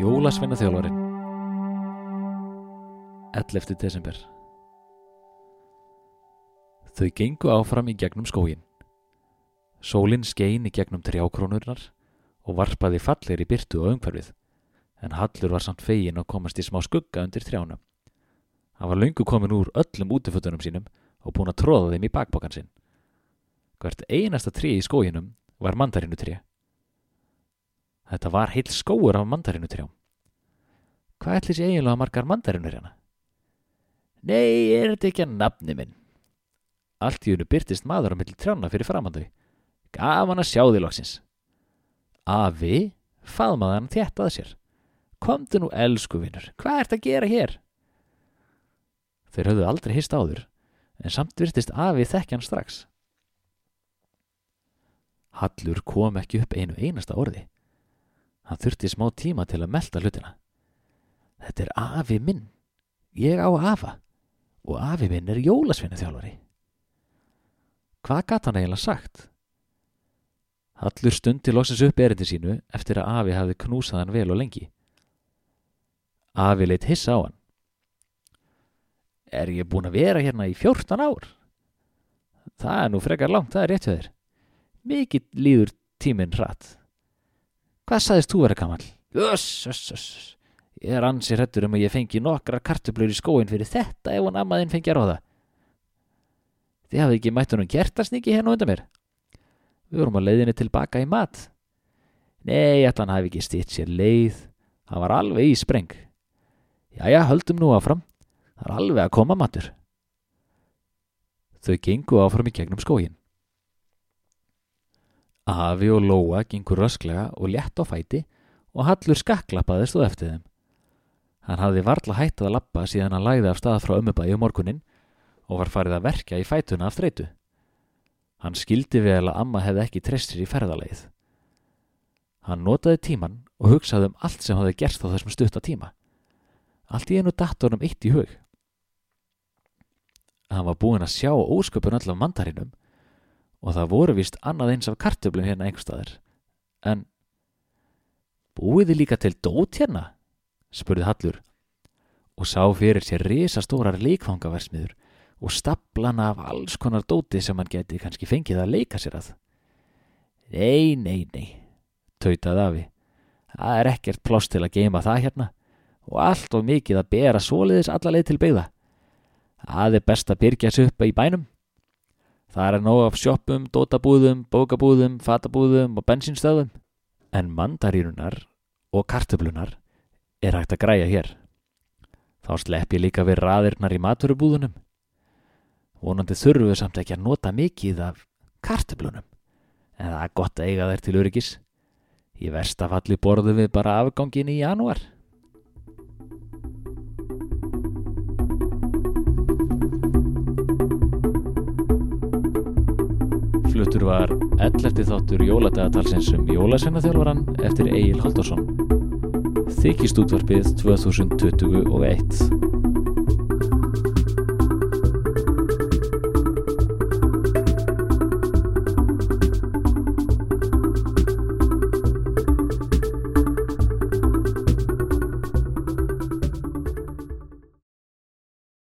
Jólasveina þjálfarin 11. desember Þau gengu áfram í gegnum skógin. Sólinn skein í gegnum trjákrónurnar og varpaði fallir í byrtu og umhverfið, en Hallur var samt fegin að komast í smá skugga undir trjánum. Hann var löngu komin úr öllum útifötunum sínum og búin að tróða þeim í bakbókan sinn. Hvert einasta trí í skóginum var mandarinu trí. Þetta var heil skóur af mandarinu trjám. Hvað ætlis ég eiginlega margar mandarinur hérna? Nei, er þetta ekki að nafni minn? Allt í unnu byrtist maður á milli trjána fyrir framhandau. Gaman að sjá því loksins. Afi, faðmaði hann þétt að sér. Komdu nú, elsku vinnur, hvað ert að gera hér? Þeir höfðu aldrei hist áður, en samt virtist afi þekkjan strax. Hallur kom ekki upp einu einasta orði. Hann þurfti smá tíma til að melda hlutina. Þetta er afi minn. Ég á afa. Og afi minn er jólasveinu þjálfari. Hvað gatt hann eiginlega sagt? Hallur stundi loksins upp erindi sínu eftir að afi hafði knúsað hann vel og lengi. Afi leitt hissa á hann. Er ég búin að vera hérna í fjórtan ár? Það er nú frekar langt, það er rétt þér. Mikið líður tíminn hratt. Hvað saðist þú vera gammal? Öss, öss, öss. Ég er ansið hrettur um að ég fengi nokkra kartublur í skóin fyrir þetta ef hún ammaðinn fengi að ráða. Þið hafið ekki mætt honum kertasniki hérna undan mér. Við vorum á leiðinni tilbaka í mat. Nei, allan hafi ekki stýtt sér leið. Það var alveg í spreng. Jæja, höldum nú áfram. Það er alveg að koma matur. Þau gengu áfram í gegnum skógin. Afi og Lóa gengur rösklega og létt á fæti og Hallur skakklappaðist og eftir þeim. Hann hafði varla hættað að lappa síðan hann læði af stað frá ömmubæi um morgunin og var farið að verka í fætuna af þreitu. Hann skildi vel að amma hefði ekki trestir í ferðaleið. Hann notaði tíman og hugsaði um allt sem hafði gerst á þessum stutta tíma. Allt í einu datornum eitt í hug. Hann var búinn að sjá ósköpun allar mandarinum og það voru vist annað eins af kartöflum hérna einhverstaðar. En búiði líka til dót hérna? spurði Hallur og sá fyrir sér risastórar leikfangaversmiður og staplana af alls konar dóti sem hann geti kannski fengið að leika sér að. Nei, nei, nei, tautaði afi. Það er ekkert pláss til að geima það hérna og allt og mikið að bera soliðis allarleið til beigða. Það er best að byrja þessu upp í bænum. Það er að nóg af sjoppum, dótabúðum, bókabúðum, fatabúðum og bensinstöðum. En mandarínunar og kartöflunar er hægt að græja hér. Þá slepp ég líka við raðirnar í maturubúðunum. Vonandi þurfum við samt ekki að nota mikið af kartöflunum. En það er gott að eiga þær til öryggis. Í verstafalli borðum við bara afgangin í janúar. Fluttur var 11. þáttur jóladagatalsins um jólasennaþjálfaran eftir Egil Haldarsson. Þykist útvarpið 2021